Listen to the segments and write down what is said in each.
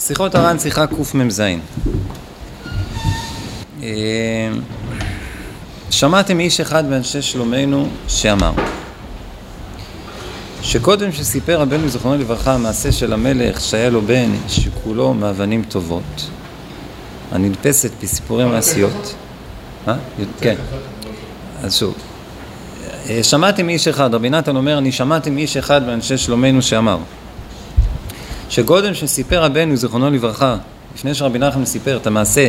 שיחות הר"ן, שיחה קמ"ז. אה, שמעתם איש אחד מאנשי שלומנו שאמר שקודם שסיפר רבנו זכרונו לברכה מעשה של המלך שהיה לו בן שכולו מאבנים טובות הנדפסת בסיפורי מעשיות אה? כן אז שוב שמעתי מאיש אחד, רבי נתן אומר אני שמעתי מאיש אחד מאנשי שלומנו שאמר שקודם שסיפר רבנו זיכרונו לברכה, לפני שרבי נחמן סיפר את המעשה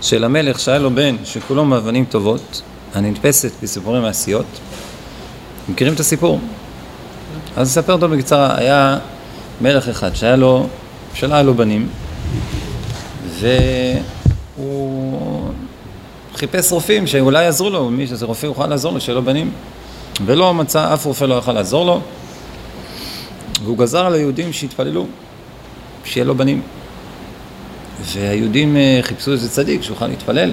של המלך שהיה לו בן שכולו מאבנים טובות, הנתפסת בסיפורי מעשיות, מכירים את הסיפור? אז אספר אותו בקצרה, היה מלך אחד שהיה לו, שלא היה לו בנים, והוא חיפש רופאים שאולי יעזרו לו, מי שזה רופא יוכל לעזור לו, שיהיה לו בנים, ולא מצא, אף רופא לא יוכל לעזור לו, והוא גזר על היהודים שהתפללו שיהיה לו בנים. והיהודים אה, חיפשו איזה צדיק שיוכל להתפלל.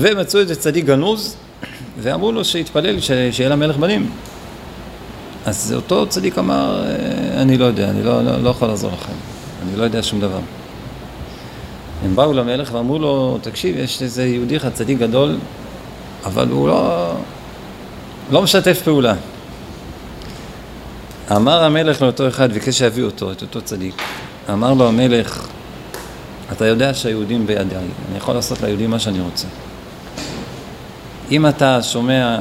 ומצאו איזה צדיק גנוז, ואמרו לו שיתפלל שיהיה למלך בנים. אז אותו צדיק אמר, אה, אני לא יודע, אני לא, לא, לא יכול לעזור לכם, אני לא יודע שום דבר. הם באו למלך ואמרו לו, תקשיב, יש איזה יהודי אחד צדיק גדול, אבל הוא לא, לא משתף פעולה. אמר המלך לאותו אחד, ביקש שיביא אותו, את אותו צדיק. אמר לו המלך, אתה יודע שהיהודים בידיי, אני יכול לעשות ליהודים מה שאני רוצה. אם אתה שומע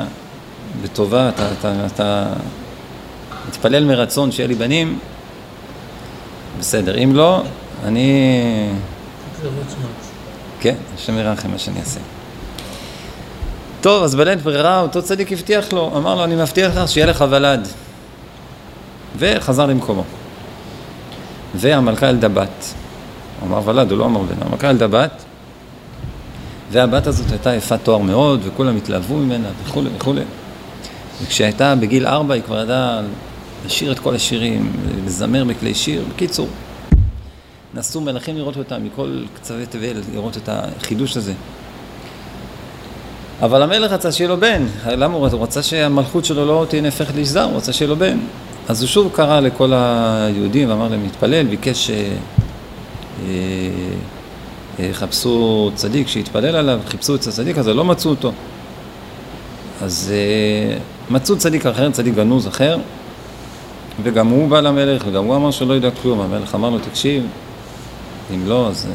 בטובה, אתה, אתה, אתה מתפלל מרצון שיהיה לי בנים, בסדר. אם לא, אני... כן, השם ירחם מה שאני אעשה. טוב, אז בלית ברירה אותו צדיק הבטיח לו, אמר לו, אני מבטיח לך שיהיה לך ולד. וחזר למקומו. והמלכה ילדה בת. הוא אמר ולד, הוא לא אמר בן, המלכה ילדה בת, והבת הזאת הייתה יפת תואר מאוד, וכולם התלהבו ממנה וכולי וכולי. וכשהייתה בגיל ארבע היא כבר ידעה לשיר את כל השירים, לזמר בכלי שיר, בקיצור. נסעו מלכים לראות אותה מכל קצווי תבל, לראות את החידוש הזה. אבל המלך רצה שיהיה לו בן, למה הוא רצה שהמלכות שלו לא תהיה נהפכת לאיש הוא רצה שיהיה לו בן. אז הוא שוב קרא לכל היהודים ואמר להם להתפלל, ביקש שיחפשו אה, אה, צדיק שיתפלל עליו, חיפשו את הצדיק הזה, לא מצאו אותו. אז אה, מצאו צדיק אחר, צדיק גנוז אחר, וגם הוא בא למלך, וגם הוא אמר שלא יודע כלום. המלך אמר לו, תקשיב, אם לא, אז...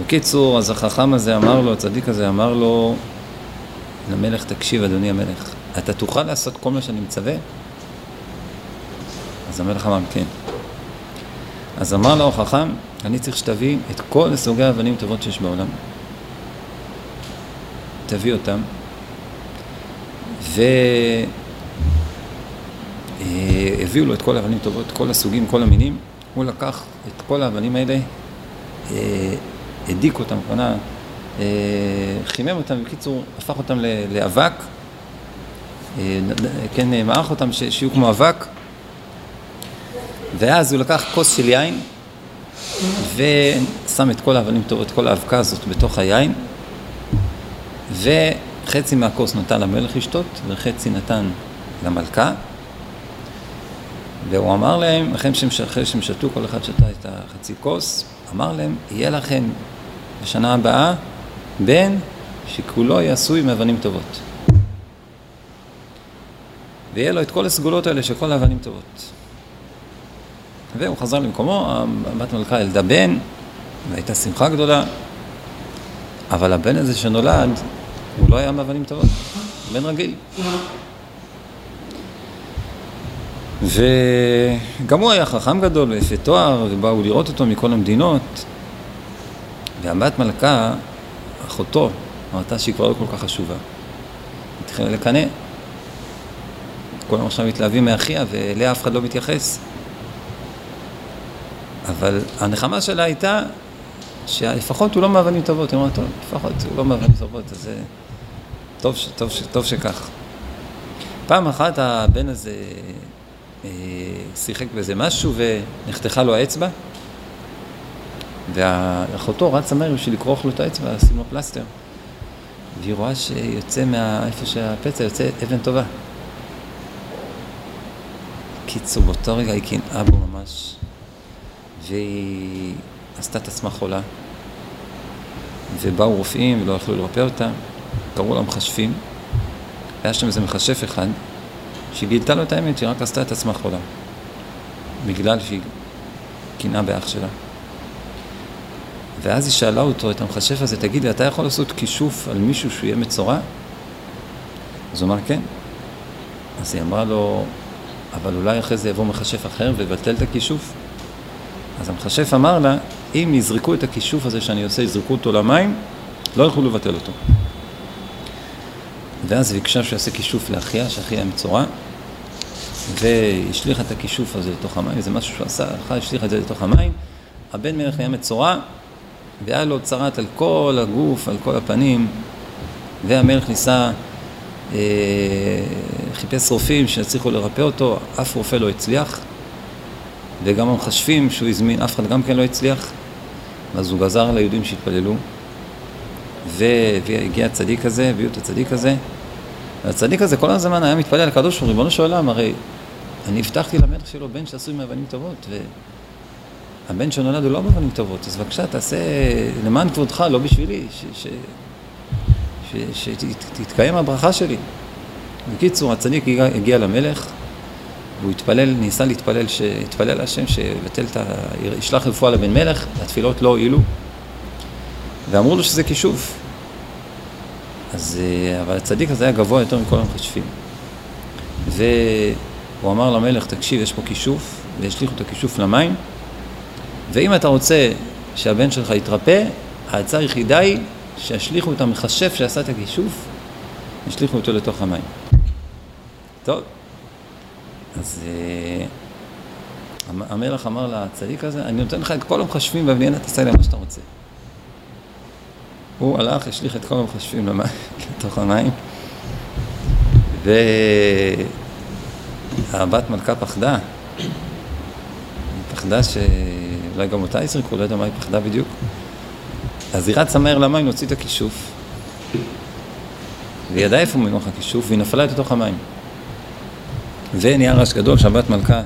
בקיצור, אז החכם הזה אמר לו, הצדיק הזה אמר לו, למלך, תקשיב, אדוני המלך, אתה תוכל לעשות כל מה שאני מצווה? אז המלך אמר, כן. אז אמר לו החכם, אני צריך שתביא את כל סוגי האבנים טובות שיש בעולם. תביא אותם. והביאו לו את כל האבנים טובות, כל הסוגים, כל המינים. הוא לקח את כל האבנים האלה, אה, הדיק אותם, כוונה, אה, חימם אותם, בקיצור, הפך אותם לאבק, אה, כן, מערך אותם שיהיו כמו אבק. ואז הוא לקח כוס של יין ושם את כל האבנים את כל האבקה הזאת בתוך היין וחצי מהכוס נתן למלך לשתות וחצי נתן למלכה והוא אמר להם, אחרי שהם שתו, כל אחד שתה את החצי כוס, אמר להם, יהיה לכם בשנה הבאה בן שכולו יהיה עשוי מאבנים טובות. ויהיה לו את כל הסגולות האלה של כל האבנים טובות. והוא חזר למקומו, הבת מלכה ילדה בן, והייתה שמחה גדולה, אבל הבן הזה שנולד, הוא לא היה מאבנים טובות, בן רגיל. וגם הוא היה חכם גדול ויפה תואר, ובאו לראות אותו מכל המדינות. והבת מלכה, אחותו, ראתה שהיא כבר לא כל כך חשובה. התחילה לקנא. כולם עכשיו מתלהבים מאחיה, ואליה אף אחד לא מתייחס. אבל הנחמה שלה הייתה שלפחות הוא לא מאבנים טובות, היא אמרה, טוב, לפחות הוא לא מאבנים טובות, אז זה טוב, טוב, טוב שכך. פעם אחת הבן הזה אה, שיחק באיזה משהו ונחתכה לו האצבע, ואחותו רצה מהר בשביל לכרוך לו את האצבע, לשים לו פלסטר. והיא רואה שיוצא מאיפה שהפצע, יוצא אבן טובה. קיצור, באותו רגע היא קינאה בו ממש, והיא עשתה את עצמה חולה, ובאו רופאים ולא יכלו לרפא אותה, קראו לה מכשפים, היה שם איזה מכשף אחד, שהיא גילתה לו את האמת, שהיא רק עשתה את עצמה חולה, בגלל שהיא קינאה באח שלה. ואז היא שאלה אותו, את המכשף הזה, תגיד לי, אתה יכול לעשות כישוף על מישהו שהוא יהיה מצורע? אז הוא אמר, כן. אז היא אמרה לו, אבל אולי אחרי זה יבוא מכשף אחר ויבטל את הכישוף? אז המכשף אמר לה, אם יזרקו את הכישוף הזה שאני עושה, יזרקו אותו למים, לא יוכלו לבטל אותו. ואז ביקשה שיעשה כישוף לאחיה, שאחיה מצורע, והשליכה את הכישוף הזה לתוך המים, זה משהו שהוא עשה, אחיה השליכה את זה לתוך המים, הבן מלך היה מצורע, והיה לו צרת על כל הגוף, על כל הפנים, והמלך ניסה, אה, חיפש רופאים שיצליחו לרפא אותו, אף רופא לא הצליח, וגם המחשבים שהוא הזמין, אף אחד גם כן לא הצליח, אז הוא גזר על היהודים שהתפללו, והגיע הצדיק הזה, הביאו את הצדיק הזה, והצדיק הזה כל הזמן היה מתפלל לקדוש ברוך הוא, ריבונו של עולם, הרי אני הבטחתי למלך שלו בן שעשוי מאבנים טובות, והבן שנולד הוא לא מאבנים טובות, אז בבקשה תעשה למען כבודך, לא בשבילי, שתתקיים הברכה שלי. בקיצור, הצדיק הגיע, למלך, והוא התפלל, ניסה להתפלל, התפלל להשם שיבטל את ה... ישלח רפואה לבן מלך, התפילות לא הועילו, ואמרו לו שזה כישוף. אז, אה, אבל הצדיק הזה היה גבוה יותר מכל המחשבים. והוא אמר למלך, תקשיב, יש פה כישוף, והשליכו את הכישוף למים, ואם אתה רוצה שהבן שלך יתרפא, העצה היחידה היא שישליכו את המכשף שעשה את הכישוף, ישליכו אותו לתוך המים. טוב, אז uh, המלך אמר לצדיק הזה, אני נותן לך את כל המחשבים והבניינה, תעשה להם מה שאתה רוצה. הוא הלך, השליך את כל המחשבים לתוך המים, והבת מלכה פחדה. היא פחדה שאולי גם אותה יזרקו, לא יודע מה היא פחדה בדיוק. אז היא רצה מהר למים להוציא את הכישוף. והיא ידעה איפה מנוח הכישוף, והיא נפלה לתוך המים. ונהיה רעש גדול שהבת מלכה,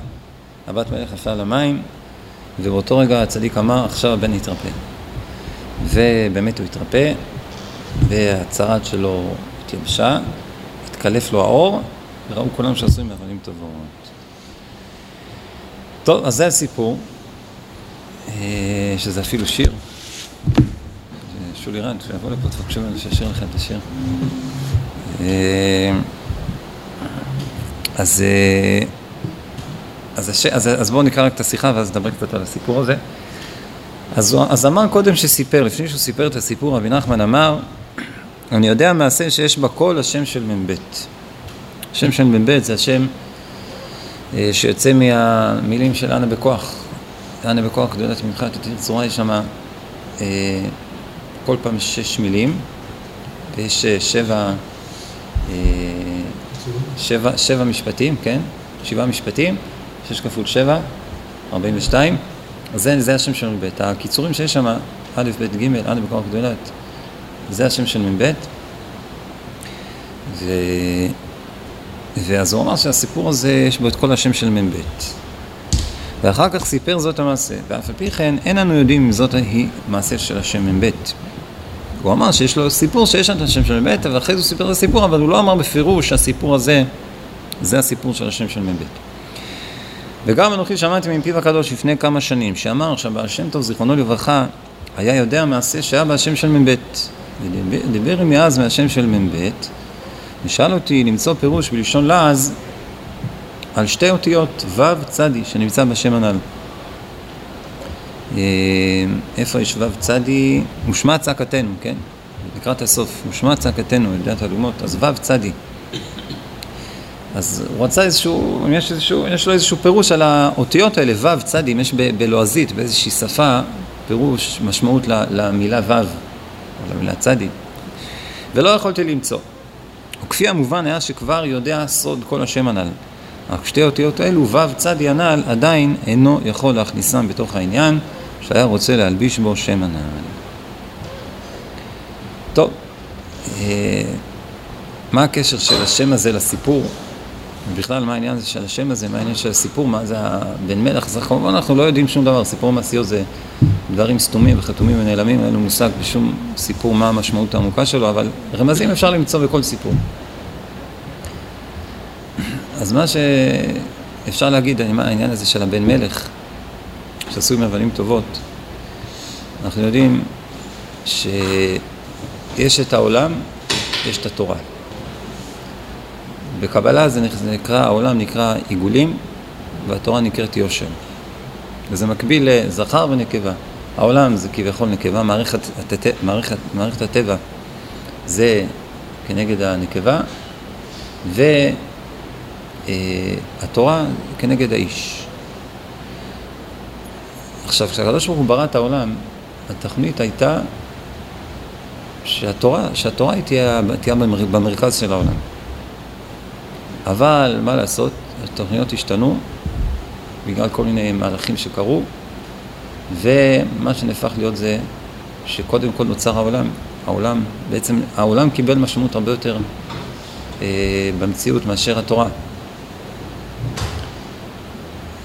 הבת מלך נפלה למים, ובאותו רגע הצדיק אמר, עכשיו הבן יתרפא. ובאמת הוא התרפא, והצרת שלו התייבשה, התקלף לו האור, וראו כולם שעשויים מאבנים טובות. טוב, אז זה הסיפור, שזה אפילו שיר. שולי רן, שיבוא לפה, תבקשו ממנו שישיר לכם את השיר. אה, אז, אה, אז, הש... אז, אז בואו נקרא רק את השיחה ואז נדבר קצת על הסיפור הזה. אז, אז אמר קודם שסיפר, לפני שהוא סיפר את הסיפור, רבי נחמן אמר, אני יודע מעשה שיש בכל השם של מ"ב. השם של מ"ב זה השם אה, שיוצא מהמילים של אנה בכוח. אנה בכוח גדולת ממך, תתיר צורה, יש שם אה, כל פעם שש מילים, ויש שבע... שבע, שבע משפטים, כן? שבעה משפטים, שש כפול שבע, ארבעים ושתיים. אז זה, זה השם של מ"ב. הקיצורים שיש שם, א', ב', ג', א' בקור גדולת, זה השם של מ"ב. ואז הוא אמר שהסיפור הזה, יש בו את כל השם של מ"ב. ואחר כך סיפר זאת המעשה, ואף על פי כן אין אנו יודעים אם זאת היא מעשה של השם מ"ב. הוא אמר שיש לו סיפור שיש את השם של מ"ב, ואחרי זה הוא סיפר את הסיפור, אבל הוא לא אמר בפירוש שהסיפור הזה, זה הסיפור של השם של מ"ב. וגם אנוכי שמעתי מפיו הקדוש לפני כמה שנים, שאמר שהבעל שם טוב, זיכרונו לברכה, היה יודע מעשה שהיה בהשם של מ"ב. ודיבר עמי אז מהשם של מ"ב, ושאל אותי למצוא פירוש בלשון לעז על שתי אותיות ו' צדי שנמצא בשם הנ"ל. אה, איפה יש ו' צדי? מושמע צעקתנו, כן? לקראת הסוף, מושמע צעקתנו, ידיעת אלומות, אז ו' צדי. אז הוא רצה איזשהו, יש, איזשהו, יש לו איזשהו פירוש על האותיות האלה, ו' צדי, אם יש בלועזית, באיזושהי שפה, פירוש, משמעות למילה ו', או למילה צדי. ולא יכולתי למצוא. וכפי המובן היה שכבר יודע סוד כל השם הנ"ל. רק שתי אותיות האלו, ו' צדי הנ"ל, עדיין אינו יכול להכניסם בתוך העניין. שהיה רוצה להלביש בו שם הנעל. טוב, אה, מה הקשר של השם הזה לסיפור? בכלל, מה העניין הזה של השם הזה, מה העניין של הסיפור, מה זה הבן מלך, אז כמובן אנחנו לא יודעים שום דבר, סיפור מעשיות זה דברים סתומים וחתומים ונעלמים, אין לנו מושג בשום סיפור מה המשמעות העמוקה שלו, אבל רמזים אפשר למצוא בכל סיפור. אז מה שאפשר להגיד, מה העניין הזה של הבן מלך, שעשוי מאבנים טובות, אנחנו יודעים שיש את העולם, יש את התורה. בקבלה זה נקרא, העולם נקרא עיגולים והתורה נקראת יושר. וזה מקביל לזכר ונקבה. העולם זה כביכול נקבה, מערכת, מערכת, מערכת הטבע זה כנגד הנקבה, והתורה אה, כנגד האיש. עכשיו, כשהקדוש ברוך הוא ברא את העולם, התכנית הייתה שהתורה, שהתורה תהיה, תהיה במרכז של העולם. אבל מה לעשות, התוכניות השתנו בגלל כל מיני מהלכים שקרו, ומה שנהפך להיות זה שקודם כל נוצר העולם. העולם, בעצם העולם קיבל משמעות הרבה יותר אה, במציאות מאשר התורה.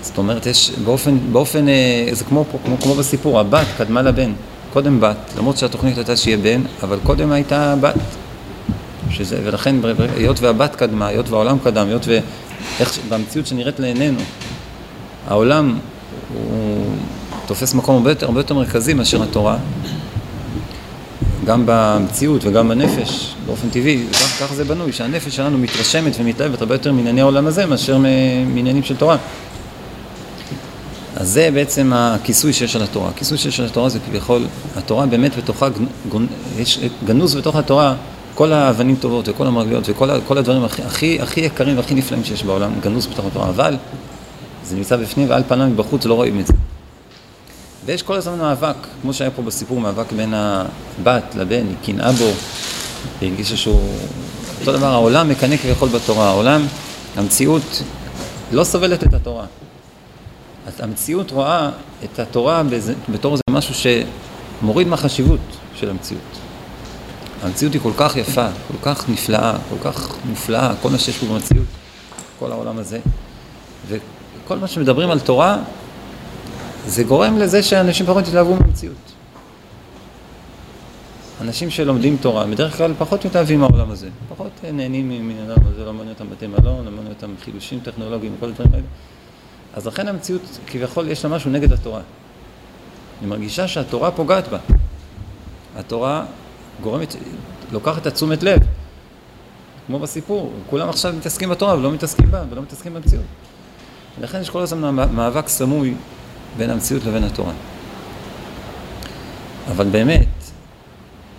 זאת אומרת, יש באופן, באופן אה, זה כמו, כמו, כמו בסיפור, הבת קדמה לבן. קודם בת, למרות שהתוכנית הייתה שיהיה בן, אבל קודם הייתה בת. שזה, ולכן, היות והבת קדמה, היות והעולם קדם, היות במציאות שנראית לעינינו, העולם הוא תופס מקום הרבה יותר, הרבה יותר מרכזי מאשר התורה, גם במציאות וגם בנפש, באופן טבעי, ככה זה בנוי, שהנפש שלנו מתרשמת ומתלהבת הרבה יותר מענייני העולם הזה מאשר מעניינים של תורה. אז זה בעצם הכיסוי שיש על התורה. הכיסוי שיש על התורה זה כביכול, התורה באמת בתוכה, יש גנוז בתוך התורה כל האבנים טובות וכל המרגליות וכל הדברים הכי, הכי, הכי יקרים והכי נפלאים שיש בעולם, גנוז בתוך התורה, אבל זה נמצא בפנים ועל פניו מבחוץ לא רואים את זה. ויש כל הזמן מאבק, כמו שהיה פה בסיפור, מאבק בין הבת לבן, היא קנאה בו, היא הרגישה שהוא... אותו דבר, העולם מקנא כביכול בתורה, העולם, המציאות לא סובלת את התורה. המציאות רואה את התורה בתור איזה משהו שמוריד מהחשיבות של המציאות. המציאות היא כל כך יפה, כל כך נפלאה, כל כך מופלאה, כל מה שיש פה במציאות, כל העולם הזה. וכל מה שמדברים על תורה, זה גורם לזה שאנשים פחות יתלהבו מהמציאות. אנשים שלומדים תורה, בדרך כלל פחות מתאהבים מהעולם הזה, פחות נהנים מהעולם הזה, לא מעניין אותם בתי מלון, לא מעניין אותם חידושים טכנולוגיים וכל הדברים האלה. אז לכן המציאות, כביכול, יש לה משהו נגד התורה. היא מרגישה שהתורה פוגעת בה. התורה גורמת, לוקחת את התשומת לב, כמו בסיפור, כולם עכשיו מתעסקים בתורה ולא מתעסקים בה ולא מתעסקים במציאות. ולכן יש כל הזמן מאבק סמוי בין המציאות לבין התורה. אבל באמת,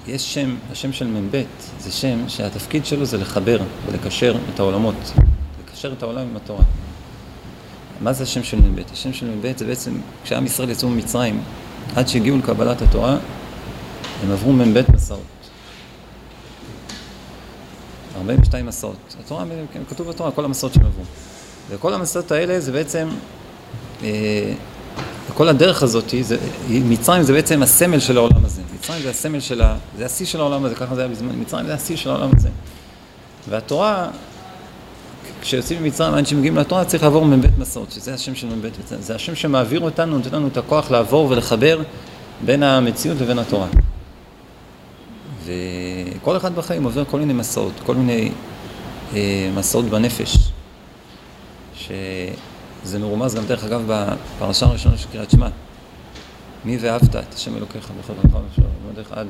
יש שם, השם של מ"ב זה שם שהתפקיד שלו זה לחבר ולקשר את העולמות, לקשר את העולם עם התורה. מה זה השם של מ"ב? השם של מ"ב זה בעצם, כשעם ישראל יצאו ממצרים, עד שהגיעו לקבלת התורה, הם עברו מ"ב מסעות. 42 מסעות. התורה, כתוב בתורה, כל המסעות שהם עברו. וכל המסעות האלה זה בעצם, אה, כל הדרך הזאת, זה, מצרים זה בעצם הסמל של העולם הזה. מצרים זה הסמל של ה... זה השיא של העולם הזה, ככה זה היה בזמן, מצרים זה השיא של העולם הזה. והתורה, כשיוצאים ממצרים, עד שמגיעים לתורה, צריך לעבור מ"ב מסעות, שזה השם של מ"ב. זה השם שמעביר אותנו, נותן לנו את הכוח לעבור ולחבר בין המציאות לבין התורה. וכל אחד בחיים עובר כל מיני מסעות, כל מיני אה, מסעות בנפש, שזה מרומז גם דרך אגב בפרשה הראשונה של קריאת שמע. מי ואהבת את השם אלוקיך בכל דרכך ובדרך עד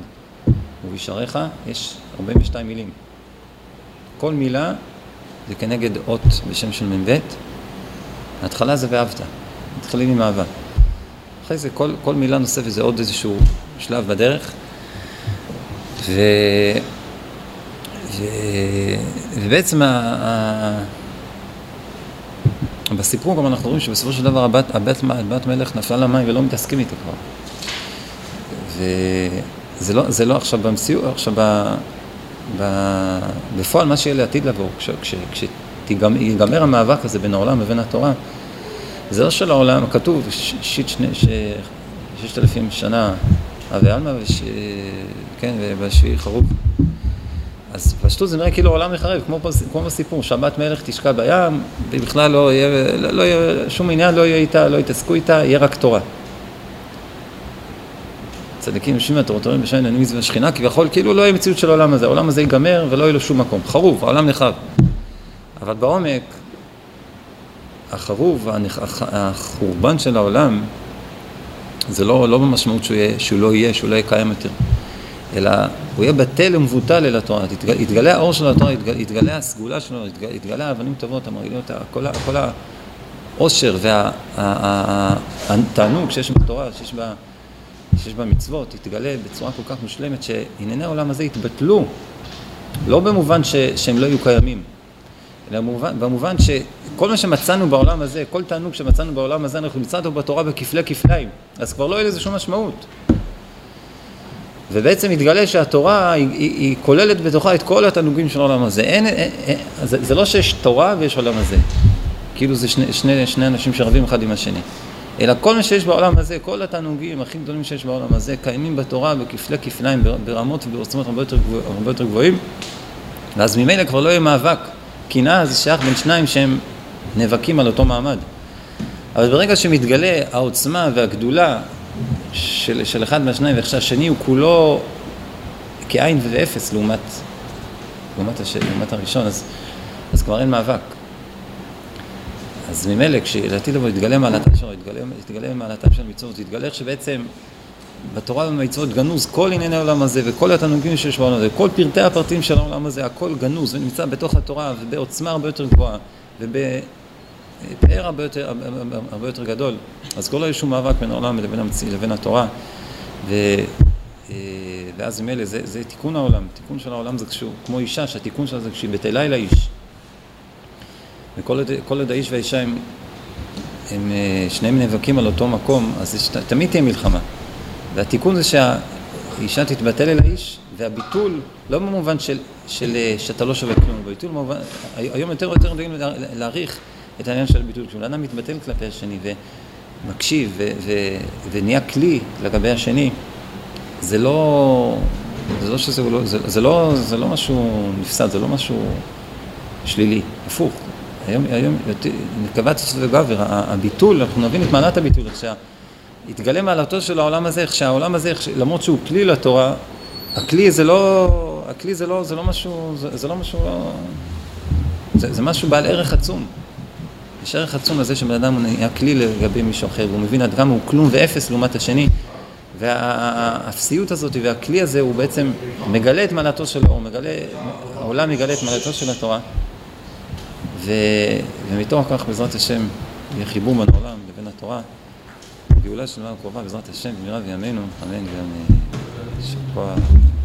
ובישריך, יש 42 מילים. כל מילה זה כנגד אות בשם של מ"ב, ההתחלה זה ואהבת, מתחילים עם אהבה. אחרי זה כל, כל מילה נוספת זה עוד איזשהו שלב בדרך. ו... ו... ובעצם ה... ה... בסיפור גם אנחנו רואים שבסופו של דבר הבת, הבת, הבת מלך נפלה למים ולא מתעסקים איתה כבר. וזה לא, לא עכשיו במציאות, עכשיו ב... בפועל מה שיהיה לעתיד לבוא, כשיגמר המאבק הזה בין העולם לבין התורה, זה לא של העולם, כתוב שיט שני, ששת אלפים שנה אבי עלמא. כן, ובשביעי חרוב. אז פשטות זה נראה כאילו העולם מחרב, כמו, כמו בסיפור, שבת מלך תשקע בים, ובכלל לא יהיה, לא, לא יהיה, שום עניין לא יהיה איתה, לא יתעסקו איתה, יהיה רק תורה. צדיקים יושבים מהתורתורים בשעין אני מצווה שכינה, כביכול כאילו לא יהיה מציאות של העולם הזה, העולם הזה ייגמר ולא יהיה לו שום מקום. חרוב, העולם נחרב. אבל בעומק, החרוב, החורבן של העולם, זה לא, לא במשמעות שהוא, יהיה, שהוא לא יהיה, שהוא לא יהיה קיים יותר, אלא הוא יהיה בטל ומבוטל אל התורה. יתגלה, יתגלה האור של התורה, יתגלה, יתגלה הסגולה שלו, יתגלה, יתגלה האבנים טובות, המרעילות, כל, כל העושר והתענוג שיש בתורה, שיש בה... שיש בה מצוות, יתגלה בצורה כל כך מושלמת שענייני העולם הזה יתבטלו, לא במובן ש, שהם לא יהיו קיימים, אלא במובן, במובן שכל מה שמצאנו בעולם הזה, כל תענוג שמצאנו בעולם הזה, אנחנו נמצא אותו בתורה בכפלי כפליים, אז כבר לא יהיה לזה שום משמעות. ובעצם מתגלה שהתורה היא, היא, היא כוללת בתוכה את כל התענוגים של העולם הזה. אין, אין, אין, זה, זה לא שיש תורה ויש עולם הזה, כאילו זה שני, שני, שני אנשים שרבים אחד עם השני. אלא כל מה שיש בעולם הזה, כל התענוגים הכי גדולים שיש בעולם הזה, קיימים בתורה בכפלי כפליים, ברמות ובעוצמות הרבה יותר, הרבה יותר גבוהים, ואז ממילא כבר לא יהיה מאבק. קנאה זה שייך בין שניים שהם נאבקים על אותו מעמד. אבל ברגע שמתגלה העוצמה והגדולה של, של אחד מהשניים, ואיך שהשני הוא כולו כאין ואפס לעומת, לעומת, הש, לעומת הראשון, אז, אז כבר אין מאבק. אז ממילא כשלעתיד לבוא יתגלה מעלתם שלו, יתגלה, יתגלה מעלתם של מצוות, יתגלה איך שבעצם בתורה ובמצוות גנוז כל ענייני העולם הזה וכל התענוגים שיש בעולם הזה, כל פרטי הפרטים של העולם הזה, הכל גנוז ונמצא בתוך התורה ובעוצמה הרבה יותר גבוהה ובפאר הרבה יותר, הרבה יותר גדול. אז כל לא שום מאבק בין העולם לבין, המציא, לבין התורה. ו... אה, ואז ממילא זה, זה תיקון העולם, תיקון של העולם זה כשהוא, כמו אישה שהתיקון שלה זה כשהיא בטלה אל האיש. וכל עוד האיש והאישה הם, הם אה, שניהם נאבקים על אותו מקום, אז תמיד תהיה מלחמה. והתיקון זה שהאישה תתבטל אל האיש, והביטול, לא במובן של, של אה, שאתה לא שווה כלום, ביטול במובן, היום יותר ויותר יודעים להעריך את העניין של הביטול. כשבן אדם מתבטל כלפי השני ומקשיב ו, ו, ונהיה כלי לגבי השני, זה לא, זה לא שזה, לא, זה, זה, לא, זה לא משהו נפסד, זה לא משהו שלילי, הפוך. היום, היום נקבע תצטות וגבר, הביטול, אנחנו נבין את מעלת הביטול, איך שהתגלה מעלתו של העולם הזה, איך שהעולם הזה, איך. למרות שהוא כלי לתורה, הכלי זה לא, הכלי זה לא, זה לא משהו, זה, זה לא משהו, זה, זה משהו בעל ערך עצום. יש ערך עצום לזה שבן אדם נהיה כלי לגבי מישהו אחר, והוא מבין עד כמה הוא כלום ואפס לעומת השני. והאפסיות הזאת והכלי הזה הוא בעצם מגלה את מעלתו שלו, הוא מגלה, העולם מגלה את מעלתו של התורה. ו... ומתוך כך בעזרת השם יהיה חיבור בין העולם לבין התורה, גאולה של מעלה קרובה בעזרת השם במהרה בימינו, אמן ואמן.